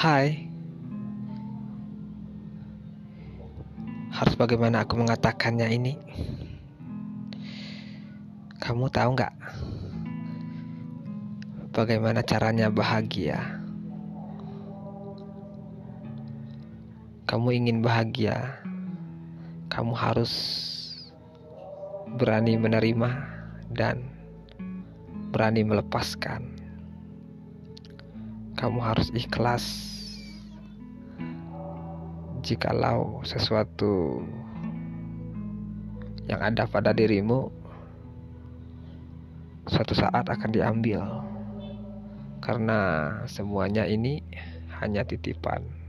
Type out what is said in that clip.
Hai, harus bagaimana aku mengatakannya ini? Kamu tahu nggak bagaimana caranya bahagia? Kamu ingin bahagia, kamu harus berani menerima dan berani melepaskan. Kamu harus ikhlas jikalau sesuatu yang ada pada dirimu suatu saat akan diambil karena semuanya ini hanya titipan.